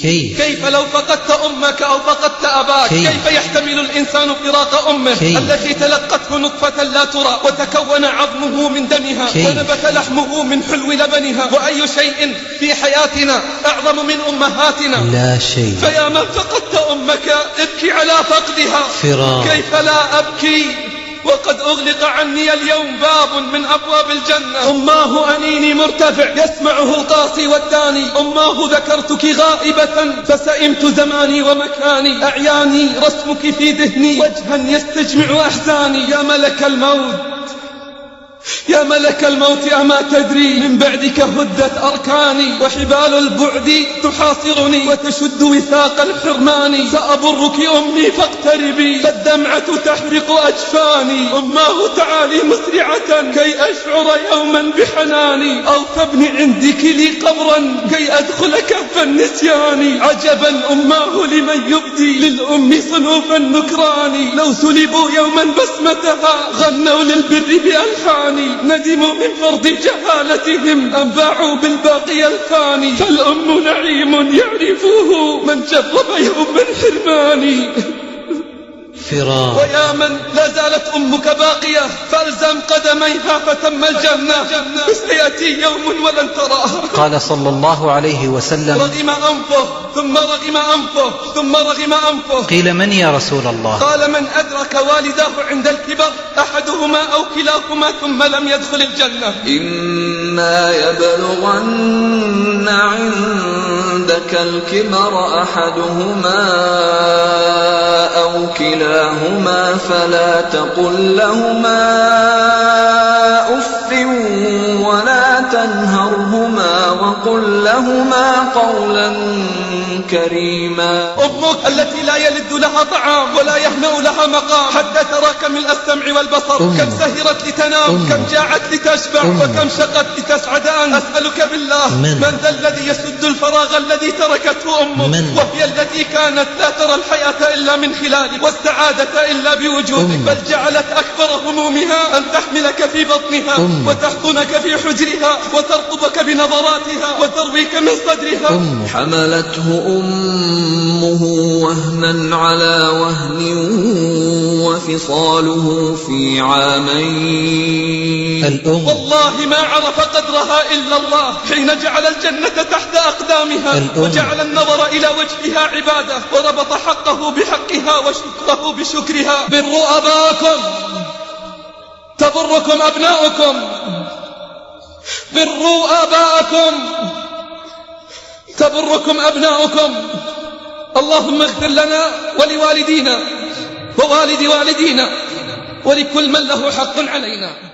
كيف كيف لو فقدت أمك أو فقدت أباك كيف؟ كيف يحتمل الإنسان فراق أمه كيف؟ التي تلقته نطفة لا ترى وتكون عظمه من دمها كيف؟ ونبت لحمه من حلو لبنها وأي شيء في حياتنا أعظم من أمهاتنا لا شيء فيا من فقدت أمك ابكي على فقدها فراق. كيف لا أبكي وقد أغلق عني اليوم باب من أبواب الجنة. أماه أنيني مرتفع. يسمعه القاصي والداني. أماه ذكرتك غائبة. فسئمت زماني ومكاني. أعياني رسمك في ذهني. وجها يستجمع أحزاني. يا ملك الموت. يا ملك الموت أما تدري من بعدك هدت أركاني وحبال البعد تحاصرني وتشد وثاق الحرمان سأبرك أمي فاقتربي فالدمعة تحرق أجفاني. أماه تعالي مسرعة كي أشعر يوما بحناني. أو تبني عندك لي قبرا كي أدخل كهف النسيان عجبا أماه لمن يبدي للأم صنوف النكران لو سلبوا يوما بسمتها غنوا للبر بألحان ندموا من فرض جهالتهم. أم باعوا بالباقي الفاني. فالأم نعيم يعرفه. من جرب يوم الحرمان فراق ويا من لا زالت أمك باقية فألزم قدميها فتم الجنة. سيأتي يوم ولن تراها قال صلى الله عليه وسلم. رغم أنفه ثم رغم أنفه ثم رغم أنفه. قيل من يا رسول الله؟ قال من أدرك والداه عند الكبر أحدهما أو كلاهما ثم لم يدخل الجنة. إما يبلغن عندك الكبر أحدهما أو كلاهما فلا تقل لهما أف ولا تنهرهما وقل لهما قولا كريما أمك التي لا يلذ لها طعام ولا يهنأ لها مقام حتى تراك من السمع والبصر. كم سهرت لتنام. كم جاعت لتشبع. وكم شقت لتسعد أنت أسألك بالله من؟ من ذا الذي يسد الفراغ الذي تركته أمك من؟ وهي التي كانت لا ترى الحياة إلا من خلالك والسعادة إلا بوجودك. بل جعلت أكبر همومها أن تحملك في بطنها أم. وتحضنك في حجرها وترقبك بنظراتها وترويك من صدرها أم حملته أمه وهنا على وهن وفصاله في عامين الأم والله ما عرف قدرها إلا الله حين جعل الجنة تحت أقدامها الأم. وجعل النظر إلى وجهها عبادة وربط حقه بحقها وشكره بشكرها. بروا أباكم تبركم أبناؤكم. بروا آباءكم تبركم أبناؤكم. اللهم اغفر لنا ولوالدينا ووالد والدينا ولكل من له حق علينا.